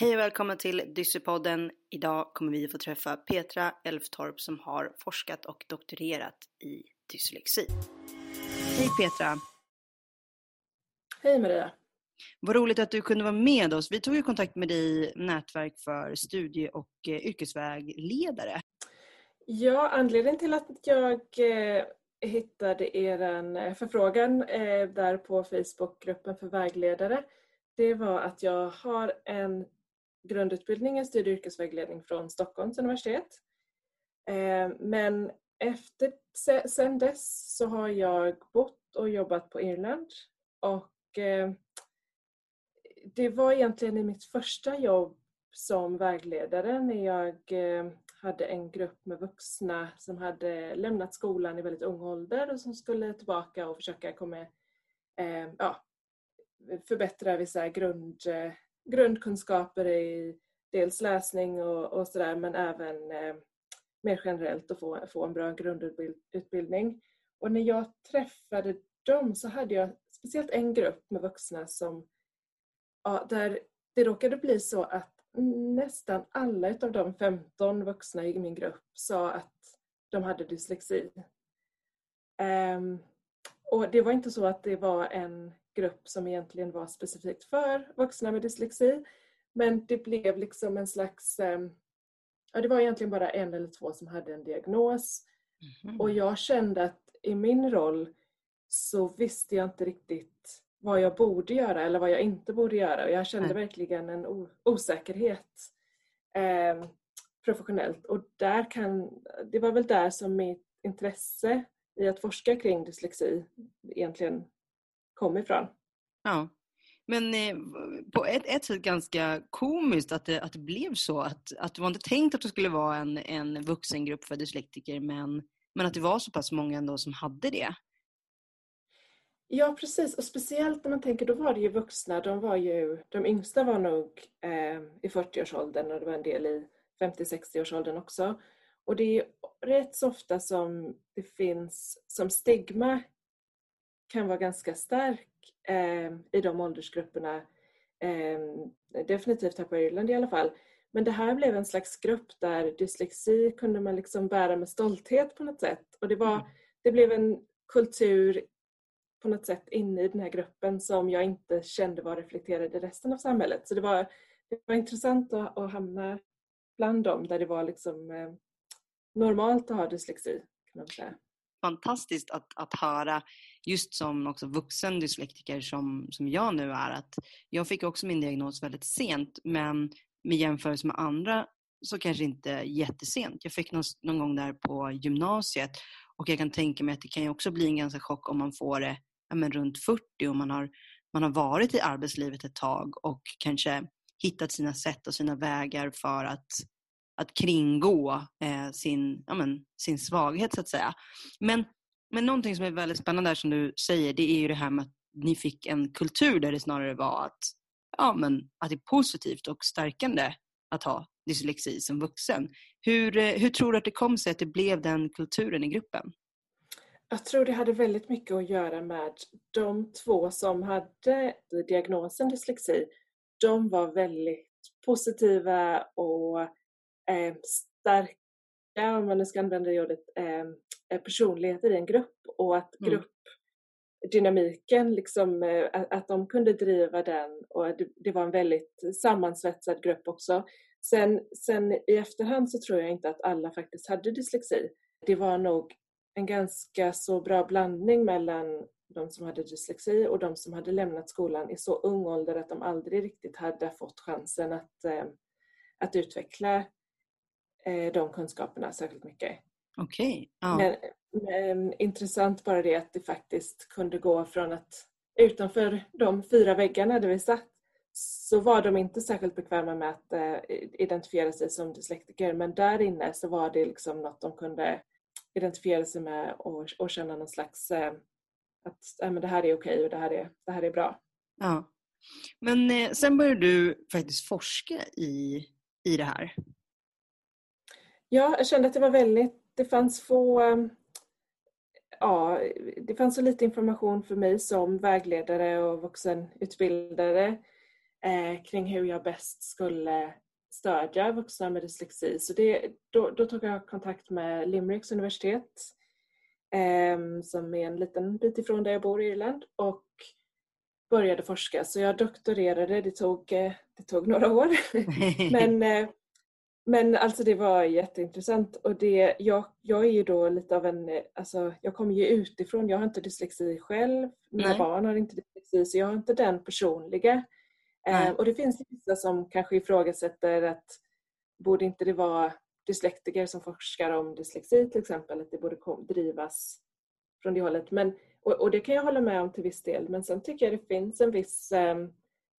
Hej och välkomna till Dyssypodden. Idag kommer vi få träffa Petra Elftorp som har forskat och doktorerat i dyslexi. Hej Petra! Hej Maria! Vad roligt att du kunde vara med oss. Vi tog ju kontakt med dig i Nätverk för studie och eh, yrkesvägledare. Ja, anledningen till att jag eh, hittade er eh, förfrågan där på Facebookgruppen för vägledare, det var att jag har en grundutbildning i studie och yrkesvägledning från Stockholms universitet. Eh, men efter, sen dess så har jag bott och jobbat på Irland och eh, det var egentligen i mitt första jobb som vägledare när jag eh, hade en grupp med vuxna som hade lämnat skolan i väldigt ung ålder och som skulle tillbaka och försöka komma, ja, förbättra vissa grund, grundkunskaper i dels läsning och, och sådär men även eh, mer generellt att få, få en bra grundutbildning. Och när jag träffade dem så hade jag speciellt en grupp med vuxna som ja, där det råkade bli så att nästan alla utav de 15 vuxna i min grupp sa att de hade dyslexi. Um, och det var inte så att det var en grupp som egentligen var specifikt för vuxna med dyslexi men det blev liksom en slags... Ehm, ja, det var egentligen bara en eller två som hade en diagnos. Mm. Och jag kände att i min roll så visste jag inte riktigt vad jag borde göra eller vad jag inte borde göra. Och jag kände mm. verkligen en osäkerhet eh, professionellt. Och där kan, det var väl där som mitt intresse i att forska kring dyslexi egentligen kom ifrån. Ja. Men eh, på ett, ett sätt ganska komiskt att det, att det blev så. Att, att det var inte tänkt att det skulle vara en, en vuxengrupp för dyslektiker men, men att det var så pass många ändå som hade det. Ja precis och speciellt när man tänker då var det ju vuxna. De, var ju, de yngsta var nog eh, i 40-årsåldern och det var en del i 50-60-årsåldern också. Och det är rätt så ofta som det finns som stigma kan vara ganska stark eh, i de åldersgrupperna. Eh, definitivt här på Irland i alla fall. Men det här blev en slags grupp där dyslexi kunde man liksom bära med stolthet på något sätt. Och det, var, mm. det blev en kultur på något sätt inne i den här gruppen som jag inte kände var reflekterad i resten av samhället. Så det var, det var intressant att, att hamna bland dem där det var liksom eh, normalt att ha dyslexi. Kan man säga fantastiskt att, att höra, just som också vuxen dyslektiker som, som jag nu är, att jag fick också min diagnos väldigt sent, men med jämförelse med andra så kanske inte jättesent. Jag fick någon, någon gång där på gymnasiet och jag kan tänka mig att det kan ju också bli en ganska chock om man får det ja, men runt 40 och man har, man har varit i arbetslivet ett tag och kanske hittat sina sätt och sina vägar för att att kringgå eh, sin, ja, men, sin svaghet så att säga. Men, men någonting som är väldigt spännande där som du säger, det är ju det här med att ni fick en kultur där det snarare var att, ja, men, att det är positivt och stärkande att ha dyslexi som vuxen. Hur, eh, hur tror du att det kom sig att det blev den kulturen i gruppen? Jag tror det hade väldigt mycket att göra med de två som hade diagnosen dyslexi. De var väldigt positiva och eh, starka, om man nu ska använda det ordet, eh, eh, personligheter i en grupp och att mm. gruppdynamiken, liksom, eh, att de kunde driva den och det, det, var en väldigt sammansvetsad grupp också. Sen, sen i efterhand så tror jag inte att alla faktiskt hade dyslexi. Det var nog en ganska så bra blandning mellan de som hade dyslexi och de som hade lämnat skolan i så ung ålder att de aldrig riktigt hade fått chansen att, eh, att utveckla de kunskaperna särskilt mycket. Okej. Okay. Ja. Men, men, intressant bara det att det faktiskt kunde gå från att utanför de fyra väggarna där vi satt så var de inte särskilt bekväma med att eh, identifiera sig som dyslektiker men där inne så var det liksom något de kunde identifiera sig med och, och känna någon slags eh, att äh, men det här är okej och det här är, det här är bra. Ja. Men eh, sen började du faktiskt forska i, i det här. Ja, jag kände att det var väldigt, det fanns få, ehm, ja, det fanns så lite information för mig som vägledare och vuxenutbildare eh, kring hur jag bäst skulle stödja vuxna med dyslexi. Så det, då, då tog jag kontakt med Limericks universitet eh, som är en liten bit ifrån där jag bor i Irland och började forska. Så jag doktorerade, det tog, eh, det tog några år. men, eh, men alltså det var jätteintressant och det, jag, jag är ju då lite av en, alltså jag kommer ju utifrån, jag har inte dyslexi själv, mina Nej. barn har inte dyslexi så jag har inte den personliga. Eh, och det finns vissa som kanske ifrågasätter att borde inte det vara dyslektiker som forskar om dyslexi till exempel, att det borde drivas från det hållet. Men, och, och, det kan jag hålla med om till viss del men sen tycker jag det finns en viss eh,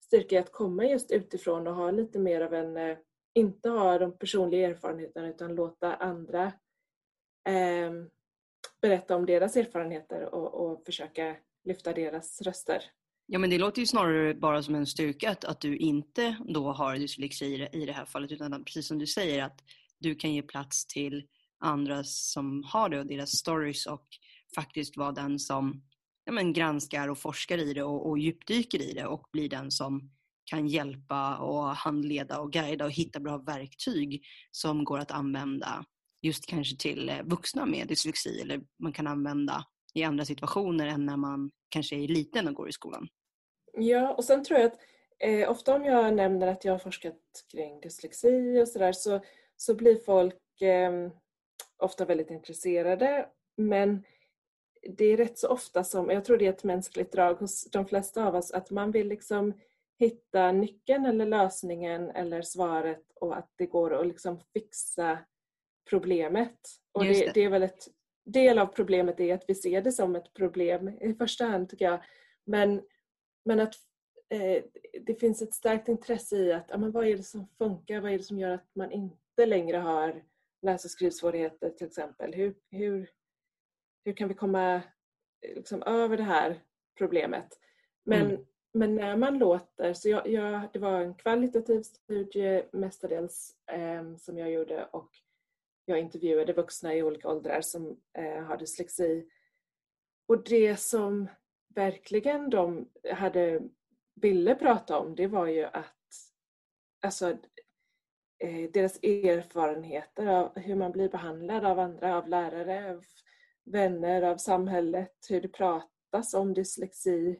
styrka i att komma just utifrån och ha lite mer av en eh, inte ha de personliga erfarenheterna utan låta andra eh, berätta om deras erfarenheter och, och, försöka lyfta deras röster. Ja men det låter ju snarare bara som en styrka att, att du inte då har dyslexi i det här fallet utan precis som du säger att du kan ge plats till andra som har det och deras stories och faktiskt vara den som ja, men granskar och forskar i det och, och djupdyker i det och blir den som kan hjälpa och handleda och guida och hitta bra verktyg som går att använda just kanske till eh, vuxna med dyslexi eller man kan använda i andra situationer än när man kanske är liten och går i skolan. Ja, och sen tror jag att eh, ofta om jag nämner att jag har forskat kring dyslexi och sådär så, så blir folk eh, ofta väldigt intresserade men det är rätt så ofta som, jag tror det är ett mänskligt drag hos de flesta av oss, att man vill liksom hitta nyckeln eller lösningen eller svaret och att det går att liksom fixa problemet. Och det, det. det, är väl ett del av problemet är att vi ser det som ett problem i första hand tycker jag. Men, men att eh, det finns ett starkt intresse i att ja, men vad är det som funkar? Vad är det som gör att man inte längre har läs och skrivsvårigheter till exempel? Hur, hur, hur kan vi komma liksom, över det här problemet? Men mm. Men när man låter, så jag, jag, det var en kvalitativ studie mestadels eh, som jag gjorde och jag intervjuade vuxna i olika åldrar som eh, har dyslexi. Och det som verkligen de hade, ville prata om det var ju att alltså, eh, deras erfarenheter av hur man blir behandlad av andra, av lärare, av vänner, av samhället, hur det pratas om dyslexi eh,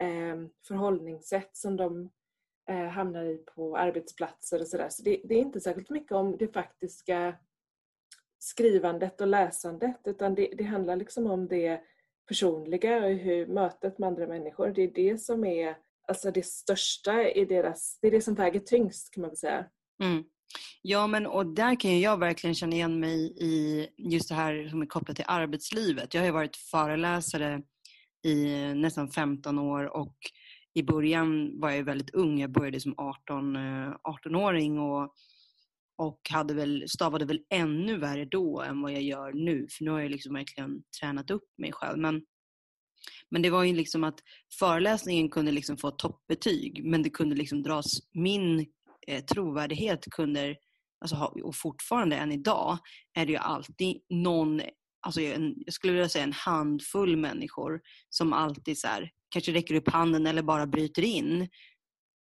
Eh, förhållningssätt som de eh, hamnar i på arbetsplatser och sådär. Så det, det, är inte särskilt mycket om det faktiska skrivandet och läsandet utan det, det handlar liksom om det personliga och hur mötet med andra människor, det är det som är alltså det största i deras, det är det som väger tyngst kan man väl säga. Mm. Ja, men och där kan ju jag verkligen känna igen mig i just det här som är kopplat till arbetslivet. Jag har ju varit föreläsare i nästan 15 år och i början var jag väldigt ung. Jag började som 18, 18-åring eh, och, och hade väl, stavade väl ännu värre då än vad jag gör nu. För nu har jag liksom verkligen tränat upp mig själv. Men, men det var ju liksom att föreläsningen kunde liksom få toppbetyg men det kunde liksom dras, min eh, trovärdighet kunde, alltså, och fortfarande än idag, är det ju alltid någon alltså en, jag skulle vilja säga en handfull människor som alltid så här, kanske räcker upp handen eller bara bryter in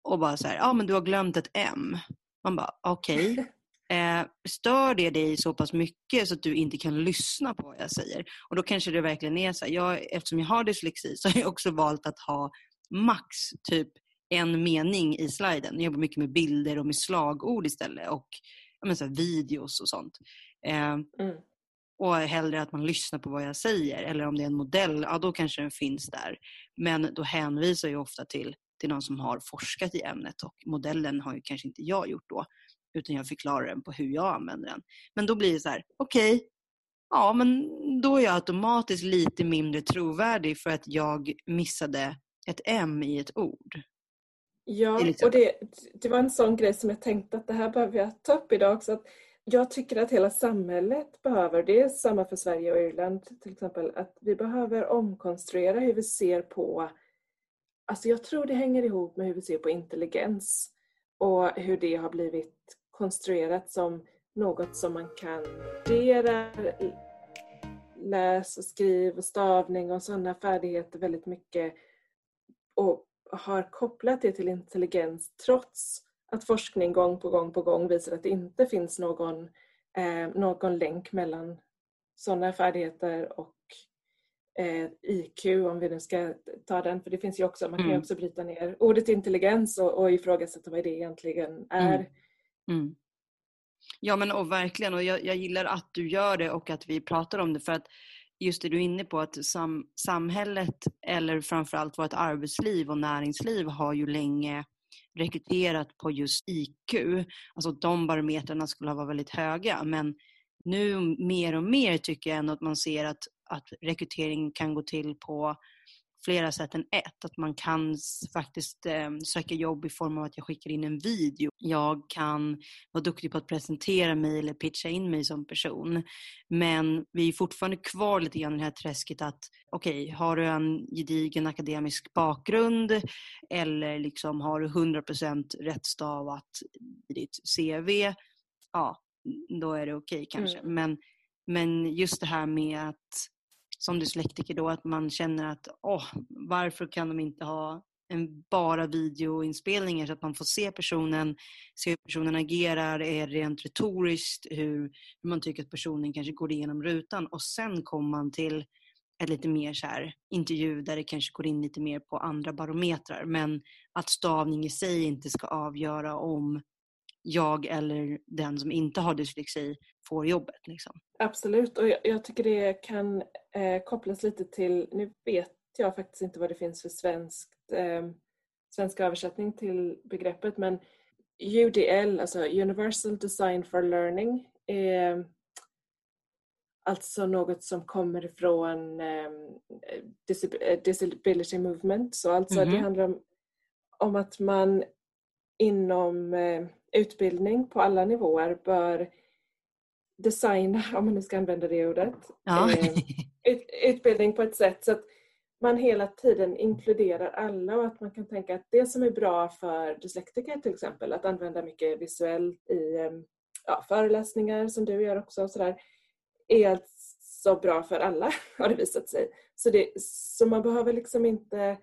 och bara så här, ja men du har glömt ett M. Man bara, okej. Okay. Eh, stör det dig så pass mycket så att du inte kan lyssna på vad jag säger? Och då kanske det verkligen är så här, jag, eftersom jag har dyslexi så har jag också valt att ha max typ en mening i sliden. Jag jobbar mycket med bilder och med slagord istället och men så här, videos och sånt. Eh, mm. Och hellre att man lyssnar på vad jag säger. Eller om det är en modell, ja då kanske den finns där. Men då hänvisar jag ofta till, till någon som har forskat i ämnet och modellen har ju kanske inte jag gjort då. Utan jag förklarar den på hur jag använder den. Men då blir det så här, okej, okay, ja men då är jag automatiskt lite mindre trovärdig för att jag missade ett M i ett ord. Ja, och det, det var en sån grej som jag tänkte att det här behöver jag ta upp idag också. Att jag tycker att hela samhället behöver, det är samma för Sverige och Irland till exempel, att vi behöver omkonstruera hur vi ser på, alltså jag tror det hänger ihop med hur vi ser på intelligens och hur det har blivit konstruerat som något som man kan studera, läs och skriv och stavning och sådana färdigheter väldigt mycket och har kopplat det till intelligens trots att forskning gång på gång på gång visar att det inte finns någon, eh, någon länk mellan sådana färdigheter och eh, IQ om vi nu ska ta den. För det finns ju också, man kan ju mm. också bryta ner ordet intelligens och, och ifrågasätta vad det egentligen är. Mm. Mm. Ja men och verkligen och jag, jag, gillar att du gör det och att vi pratar om det för att just det du är inne på att sam, samhället eller framförallt vårt arbetsliv och näringsliv har ju länge rekryterat på just IQ. Alltså de barometrarna skulle ha varit väldigt höga men nu mer och mer tycker jag ändå att man ser att, att rekrytering kan gå till på flera sätt än ett. Att man kan faktiskt eh, söka jobb i form av att jag skickar in en video. Jag kan vara duktig på att presentera mig eller pitcha in mig som person. Men vi är fortfarande kvar lite grann i det här träsket att okej, okay, har du en gedigen akademisk bakgrund eller liksom har du 100% rätt stavat i ditt CV, ja, då är det okej okay, kanske. Mm. Men, men just det här med att som dyslektiker då att man känner att åh, varför kan de inte ha en bara videoinspelningar så att man får se personen, se hur personen agerar, är rent retoriskt, hur, hur man tycker att personen kanske går igenom rutan? Och sen kommer man till ett lite mer så här, intervju där det kanske går in lite mer på andra barometrar. Men att stavning i sig inte ska avgöra om jag eller den som inte har dyslexi får jobbet. Liksom. Absolut och jag, jag tycker det kan eh, kopplas lite till, nu vet jag faktiskt inte vad det finns för svenskt, eh, svensk översättning till begreppet men UDL, alltså Universal Design for Learning, är alltså något som kommer ifrån eh, Disability Movement. Så alltså mm -hmm. det mhm. handlar om, om att man inom eh, utbildning på alla nivåer bör designa, om man nu ska använda det ordet, ja. Eh, ut, utbildning på ett sätt så att man hela tiden inkluderar alla och att man kan tänka att det som är bra för dyslektiker till exempel, att använda mycket visuellt i eh, ja, föreläsningar som du gör också och sådär, är alltså bra för alla har det visat sig. Så, det, så man behöver liksom inte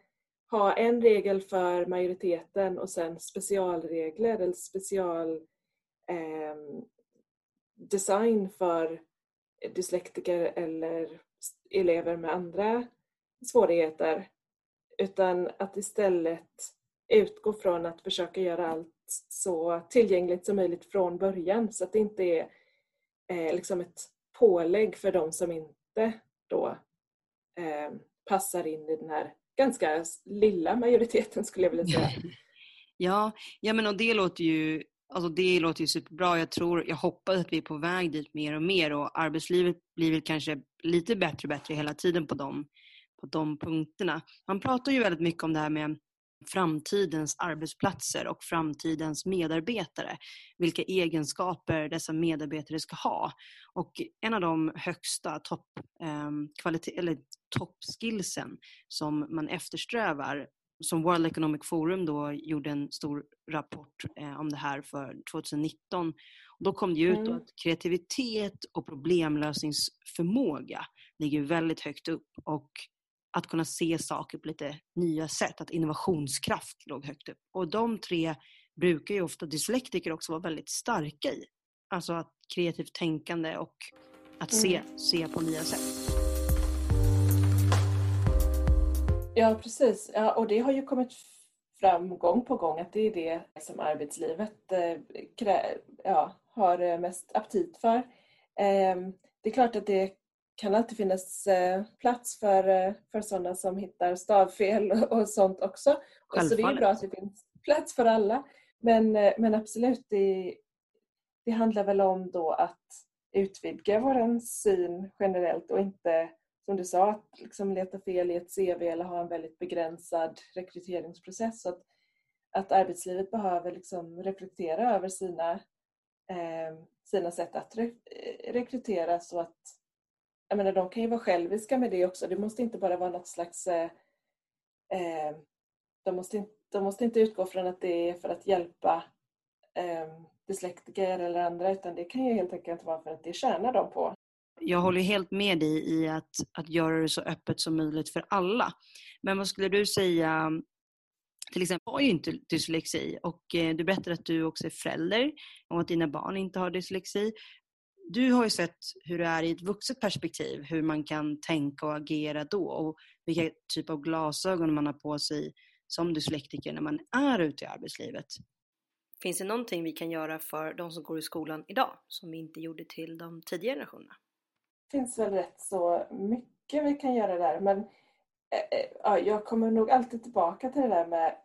ha en regel för majoriteten och sen specialregler eller special eh, design för dyslektiker eller elever med andra svårigheter. Utan att istället utgå från att försöka göra allt så tillgängligt som möjligt från början så att det inte är eh, liksom ett pålägg för de som inte då eh, passar in i den här ganska lilla majoriteten skulle jag vilja säga. ja, ja men och det låter ju Alltså det låter ju superbra. Jag, tror, jag hoppas att vi är på väg dit mer och mer och arbetslivet blir väl kanske lite bättre och bättre hela tiden på de, på de punkterna. Man pratar ju väldigt mycket om det här med framtidens arbetsplatser och framtidens medarbetare. Vilka egenskaper dessa medarbetare ska ha. Och en av de högsta topp, eh, toppskillsen som man eftersträvar som World Economic Forum då gjorde en stor rapport eh, om det här för 2019. Och då kom det ut mm. att kreativitet och problemlösningsförmåga ligger väldigt högt upp och att kunna se saker på lite nya sätt, att innovationskraft låg högt upp. Och de tre brukar ju ofta dyslektiker också vara väldigt starka i. Alltså att kreativt tänkande och att se, mm. se på nya sätt. Ja precis, ja, och det har ju kommit fram gång på gång att det är det som arbetslivet eh, ja, har mest aptit för. Eh, det är klart att det kan alltid finnas eh, plats för, eh, för sådana som hittar stavfel och sånt också. Så det är bra att det finns plats för alla. Men, eh, men absolut, det, det handlar väl om då att utvidga vår syn generellt och inte, som du sa, att liksom leta fel i ett CV eller ha en väldigt begränsad rekryteringsprocess. Så att, att arbetslivet behöver liksom reflektera över sina, eh, sina sätt att re eh, rekrytera så att jag menar, de kan ju vara själviska med det också. Det måste inte bara vara något slags... Eh, eh, de, måste inte, de måste inte utgå från att det är för att hjälpa eh, dyslektiker eller andra utan det kan ju helt enkelt vara för att det tjänar dem på. Jag håller helt med dig i att, att göra det så öppet som möjligt för alla. Men vad skulle du säga till exempel har ju inte dyslexi och eh, du berättar att du också är förälder och att dina barn inte har dyslexi. Du har ju sett hur det är i ett vuxet perspektiv, hur man kan tänka och agera då och vilka typ av glasögon man har på sig som dyslektiker när man är ute i arbetslivet. Finns det någonting vi kan göra för de som går i skolan idag som vi inte gjorde till de tidigare generationerna? Det finns väl rätt så mycket vi kan göra där men eh, eh, ja, jag kommer nog alltid tillbaka till det där med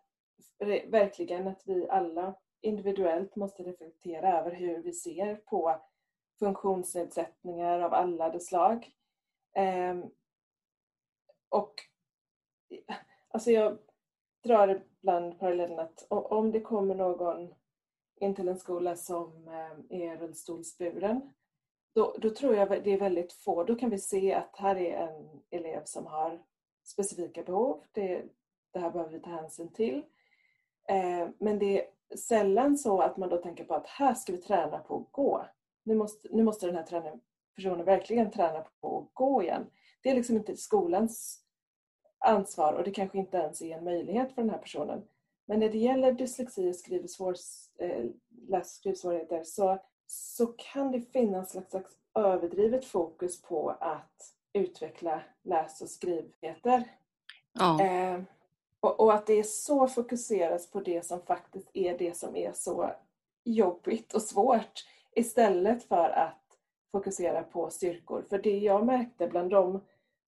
verkligen att vi alla individuellt måste reflektera över hur vi ser på funktionsnedsättningar av alla de slag. Ehm, och alltså jag drar ibland parallellen att om det kommer någon in till en skola som eh, är rullstolsburen då, då tror jag det är väldigt få. Då kan vi se att här är en elev som har specifika behov. Det, det här behöver vi ta hänsyn till. Eh, men det är sällan så att man då tänker på att här ska vi träna på att gå. Nu måste, nu måste den här träning, personen verkligen träna på att gå igen. Det är liksom inte skolans ansvar och det kanske inte ens är en möjlighet för den här personen. Men när det gäller dyslexi och skrivsvår, eh, läs och skrivsvårigheter så, så kan det finnas ett slags, överdrivet fokus på att utveckla läs och skrivfärdigheter. Ja. Eh, och, och, att det är så fokuserat på det som faktiskt är det som är så jobbigt och svårt istället för att fokusera på styrkor. För det jag märkte bland de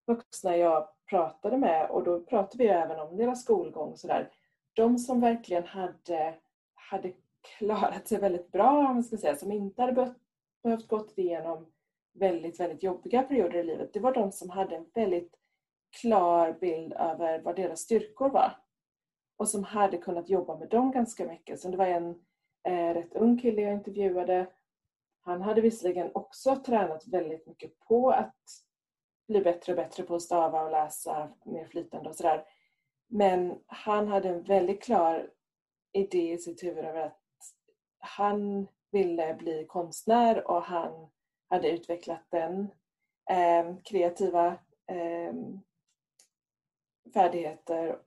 vuxna jag pratade med, och då pratade vi även om deras skolgång och sådär, de som verkligen hade, hade klarat sig väldigt bra, om man ska säga, som inte hade behövt, gått igenom väldigt, väldigt jobbiga perioder i livet, det var de som hade en väldigt klar bild över vad deras styrkor var. Och som hade kunnat jobba med dem ganska mycket. Så det var en eh, rätt ung kille jag intervjuade. Han hade visserligen också tränat väldigt mycket på att bli bättre och bättre på att stava och läsa mer flytande och sådär. Men han hade en väldigt klar idé i sitt huvud över att han ville bli konstnär och han hade utvecklat den eh, kreativa eh, färdigheter.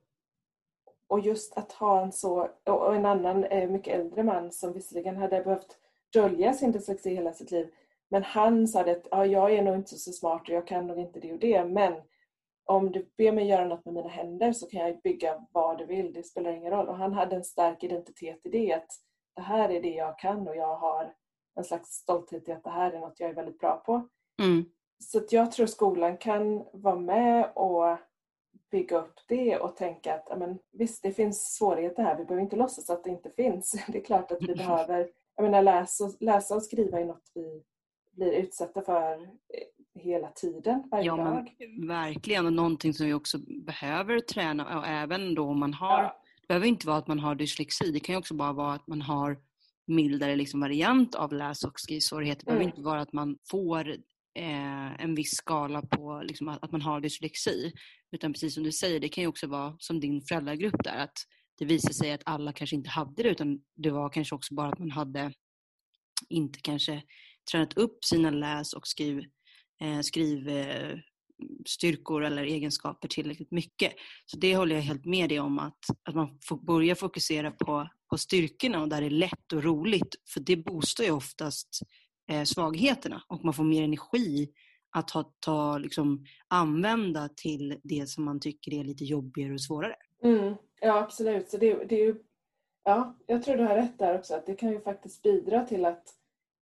Och just att ha en så, och en annan eh, mycket äldre man som visserligen hade behövt dölja sin dyslexi hela sitt liv men han sa att ja, jag är nog inte så smart och jag kan nog inte det och det men om du ber mig göra något med mina händer så kan jag bygga vad du vill, det spelar ingen roll. Och han hade en stark identitet i det att det här är det jag kan och jag har en slags stolthet i att det här är något jag är väldigt bra på. Mm. Så jag tror skolan kan vara med och bygga upp det och tänka att amen, visst, det finns svårigheter här. Vi behöver inte låtsas att det inte finns. Det är klart att vi behöver jag menar, läsa, läsa och skriva är något vi blir utsatta för eh, hela tiden, varje ja, dag. Verkligen, och någonting som vi också behöver träna, och även då om man har, ja. Behöver inte vara att man har dyslexi, det kan ju också bara vara att man har mildare liksom variant av läs och skrivsvårigheter. Det mm. behöver inte vara att man får eh, en viss skala på liksom, att, att man har dyslexi. Utan precis som du säger, det kan ju också vara som din föräldragrupp där, att det visar sig att alla kanske inte hade det utan det var kanske också bara att man hade inte kanske tränat upp sina läs och skriv, eh, skrivstyrkor eh, styrkor eller egenskaper tillräckligt mycket. Så det håller jag helt med dig om att, att man får börja fokusera på, på styrkorna och där det är lätt och roligt för det boostar ju oftast eh, svagheterna och man får mer energi att ha, ta, liksom, använda till det som man tycker är lite jobbigare och svårare. Mm, ja absolut. Så det, det är ju, ja, jag tror du har rätt där också att det kan ju faktiskt bidra till att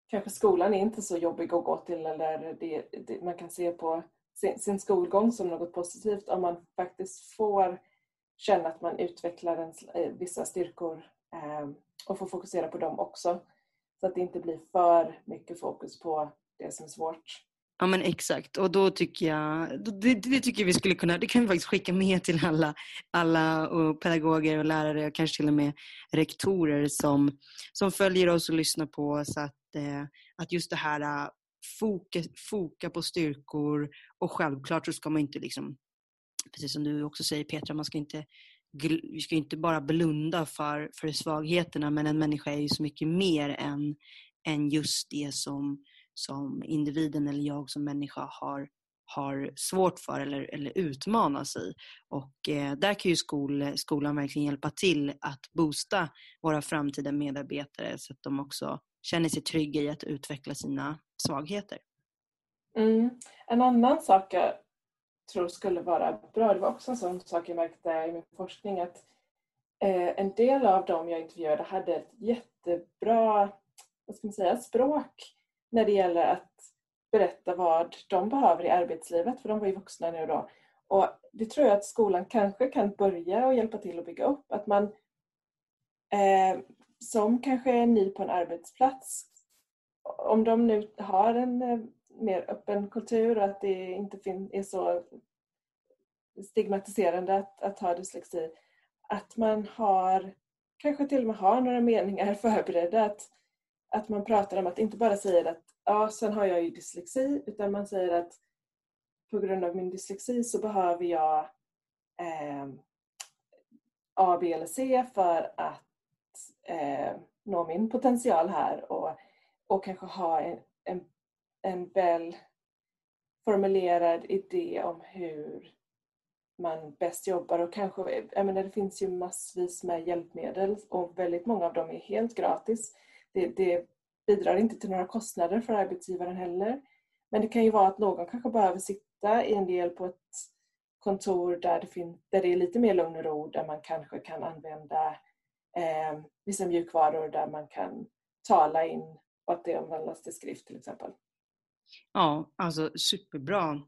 kanske skolan är inte så jobbig att gå till eller det, det, man kan se på sin, sin, skolgång som något positivt om man faktiskt får känna att man utvecklar en, eh, vissa styrkor eh, och får fokusera på dem också. Så att det inte blir för mycket fokus på det som är svårt. Ja men exakt och då tycker jag, det, det, tycker jag vi skulle kunna, det kan vi faktiskt skicka med till alla, alla och pedagoger och lärare och kanske till och med rektorer som, som följer oss och lyssnar på oss att, eh, att just det här foka, foka på styrkor och självklart så ska man inte liksom, precis som du också säger Petra, man ska inte vi ska inte bara blunda för, för svagheterna men en människa är ju så mycket mer än, än just det som som individen eller jag som människa har har svårt för eller, eller utmanas i. Och eh, där kan ju skol, skolan verkligen hjälpa till att boosta våra framtida medarbetare så att de också känner sig trygga i att utveckla sina svagheter. Mm. En annan sak jag tror skulle vara bra, det var också en sån sak jag märkte i min forskning, att eh, en del av dem jag intervjuade hade ett jättebra vad ska man säga, språk när det gäller att berätta vad de behöver i arbetslivet, för de var ju vuxna nu då. Och det tror jag att skolan kanske kan börja och hjälpa till att bygga upp. Att man eh, som kanske är ny på en arbetsplats, om de nu har en eh, mer öppen kultur och att det inte är så stigmatiserande att, att ha dyslexi, att man har kanske till och med har några meningar förberedda. Att, att man pratar om att inte bara säga att ja, sen har jag ju dyslexi, utan man säger att på grund av min dyslexi så behöver jag eh, A, B eller C för att eh, nå min potential här och, och kanske ha en, en, en väl formulerad idé om hur man bäst jobbar och kanske, jag menar det finns ju massvis med hjälpmedel och väldigt många av dem är helt gratis. Det, det bidrar inte till några kostnader för arbetsgivaren heller. Men det kan ju vara att någon kanske behöver sitta i en del på ett kontor där det, fin- där det är lite mer lugn och ro, där man kanske kan använda eh, vissa mjukvaror där man kan tala in och att det omvandlas till skrift till exempel. Ja, alltså superbra.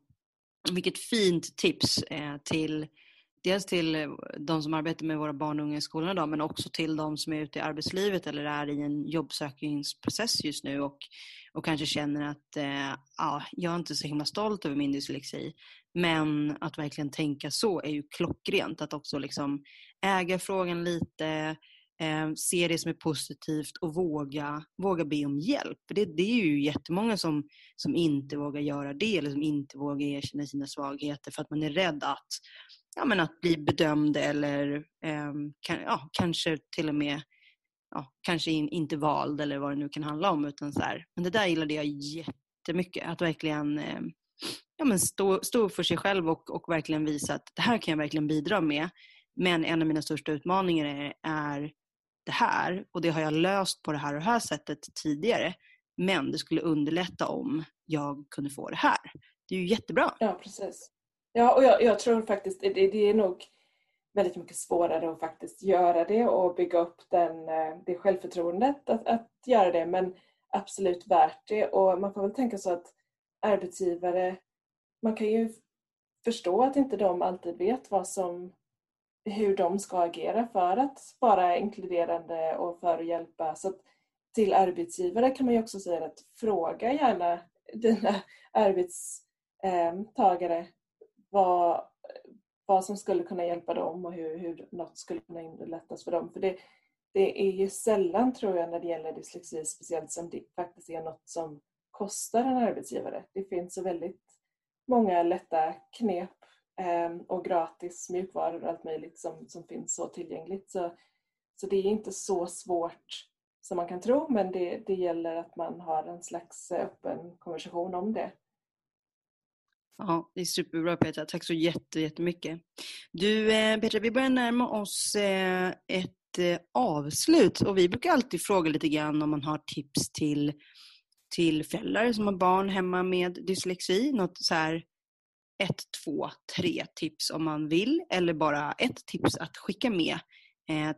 Vilket fint tips eh, till dels till eh, de som arbetar med våra barn och unga i skolan idag men också till de som är ute i arbetslivet eller är i en jobbsökningsprocess just nu och, och kanske känner att eh, ja, jag är inte så himla stolt över min dyslexi. Men att verkligen tänka så är ju klockrent. Att också liksom äga frågan lite, eh, se det som är positivt och våga, våga be om hjälp. För det, det är ju jättemånga som, som inte vågar göra det eller som inte vågar erkänna sina svagheter för att man är rädd att ja, men att bli bedömd eller eh, kan, ja, kanske till och med ja, kanske in, inte vald eller vad det nu kan handla om. Utan så här. Men det där gillade jag jättemycket. Att verkligen eh, ja, men stå, stå för sig själv och, och verkligen visa att det här kan jag verkligen bidra med. Men en av mina största utmaningar är, är det här och det har jag löst på det här och det här sättet tidigare. Men det skulle underlätta om jag kunde få det här. Det är ju jättebra. Ja, precis. Ja, och jag, jag tror faktiskt det, det är nog väldigt mycket svårare att faktiskt göra det och bygga upp den, eh, det självförtroendet att, att göra det. Men absolut värt det. Och man får väl tänka så att arbetsgivare, man kan ju förstå att inte de alltid vet vad som, hur de ska agera för att vara inkluderande och för att hjälpa. Så att till arbetsgivare kan man ju också säga att fråga gärna dina arbetstagare vad, vad som skulle kunna hjälpa dem och hur, hur något skulle kunna underlättas för dem. För det, det är ju sällan, tror jag, när det gäller dyslexi, speciellt som det faktiskt är något som kostar en arbetsgivare. Det finns så väldigt många lätta knep Ehm, och gratis mjukvaror och allt möjligt som, som finns så tillgängligt. Så, så det är inte så svårt som man kan tro, men det, det gäller att man har en slags eh, öppen konversation om det. Ja, det är superbra Petra. Tack så jättemycket. Du eh, Petra, vi börjar närma oss eh, ett avslut och vi brukar alltid fråga lite grann om man har tips till, till föräldrar som har barn hemma med dyslexi. Något så här ett, två, tre tips om man vill eller bara ett tips att skicka med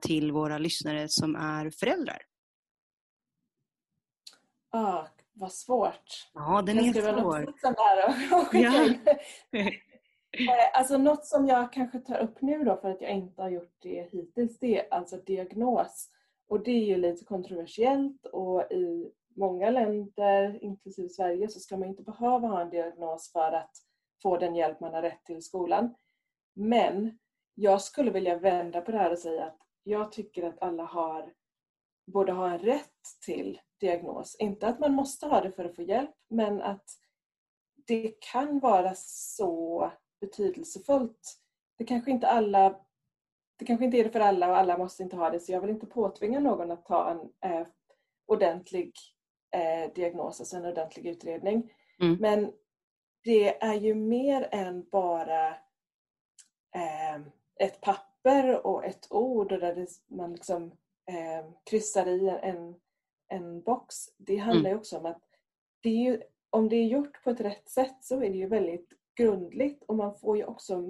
till våra lyssnare som är föräldrar. Ah, vad svårt. Ja, den är svår. Jag där och, och ja. Eh, alltså något som jag kanske tar upp nu då för att jag inte har gjort det hittills, det är alltså diagnos. Och det är ju lite kontroversiellt och i många länder, inklusive Sverige, så ska man inte behöva ha en diagnos för att få den hjälp man har rätt till i skolan. Men jag skulle vilja vända på det här och säga att jag tycker att alla har, borde ha en rätt till diagnos. Inte att man måste ha det för att få hjälp, men att det kan vara så betydelsefullt. Det kanske inte alla det kanske inte är det för alla och alla måste inte ha det så jag vill inte påtvinga någon att ta en eh, ordentlig eh, diagnos, alltså en ordentlig utredning. Mm. Men det är ju mer än bara eh, ett papper och ett ord där det, man liksom eh, kryssar i en, en box. Det handlar ju också om att det ju, om det är gjort på ett rätt sätt så är det ju väldigt grundligt och man får ju också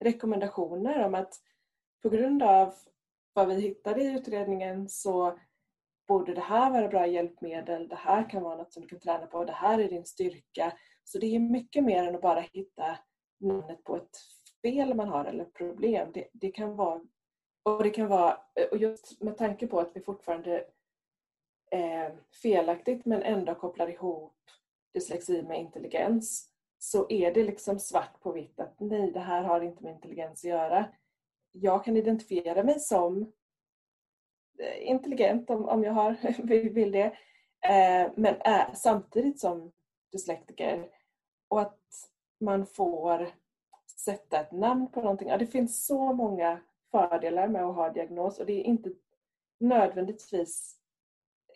rekommendationer om att på grund av vad vi hittade i utredningen så borde det här vara bra hjälpmedel, det här kan vara något som du kan träna på, det här är din styrka. Så det är mycket mer än att bara hitta namnet på ett fel man har eller problem. Det, det kan vara och det kan vara, och just med tanke på att vi fortfarande eh, felaktigt men ändå kopplar ihop dyslexi med intelligens så är det liksom svart på vitt att nej, det här har inte med intelligens att göra. Jag kan identifiera mig som intelligent om, om jag har, vill det, eh, men är samtidigt som dyslektiker. Och att man får sätta ett namn på någonting. Ja, det finns så många fördelar med att ha diagnos och det är inte nödvändigtvis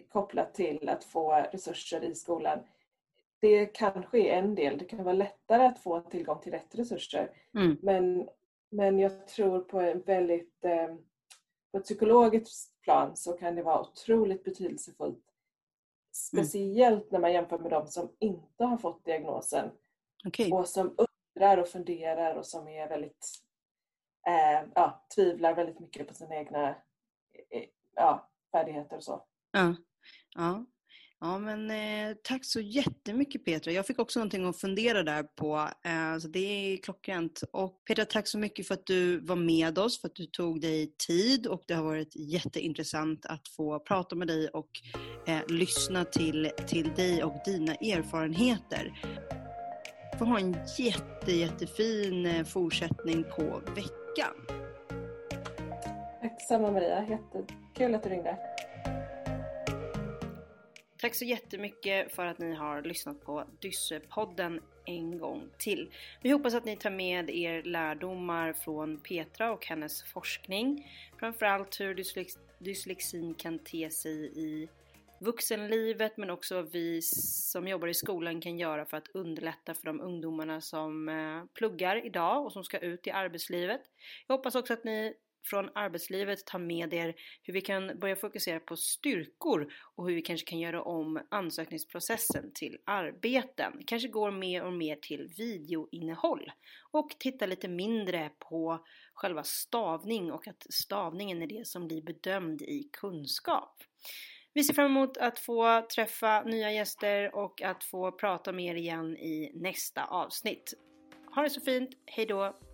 kopplat till att få resurser i skolan. Det kanske är en del, det kan vara lättare att få tillgång till rätt resurser. Mm. Men, men jag tror på en väldigt eh, på ett psykologiskt plan så kan det vara otroligt betydelsefullt. Mm. Speciellt mm. när man jämför med de som inte har fått diagnosen okay. och som undrar och funderar och som är väldigt eh, ja, tvivlar väldigt mycket på sina egna eh, ja, färdigheter och så. Ja. Ja, ja men eh, tack så jättemycket Petra. Jag fick också någonting att fundera där på. Eh, så det är klockrent. Och Petra, tack så mycket för att du var med oss, för att du tog dig tid och det har varit jätteintressant att få prata med dig och eh, lyssna till, till dig och dina erfarenheter. Får ha en jätte, jättefin eh, fortsättning på veckan. Tack samma Maria, jättekul att du ringde. Tack så jättemycket för att ni har lyssnat på Dyssepodden en gång till. Vi hoppas att ni tar med er lärdomar från Petra och hennes forskning. Framförallt hur dyslex dyslexin kan te sig i vuxenlivet men också vad vi som jobbar i skolan kan göra för att underlätta för de ungdomarna som eh, pluggar idag och som ska ut i arbetslivet. Jag hoppas också att ni från arbetslivet ta med er hur vi kan börja fokusera på styrkor och hur vi kanske kan göra om ansökningsprocessen till arbeten. Kanske går mer och mer till videoinnehåll och titta lite mindre på själva stavning och att stavningen är det som blir bedömd i kunskap. Vi ser fram emot att få träffa nya gäster och att få prata med er igen i nästa avsnitt. Ha det så fint, hejdå!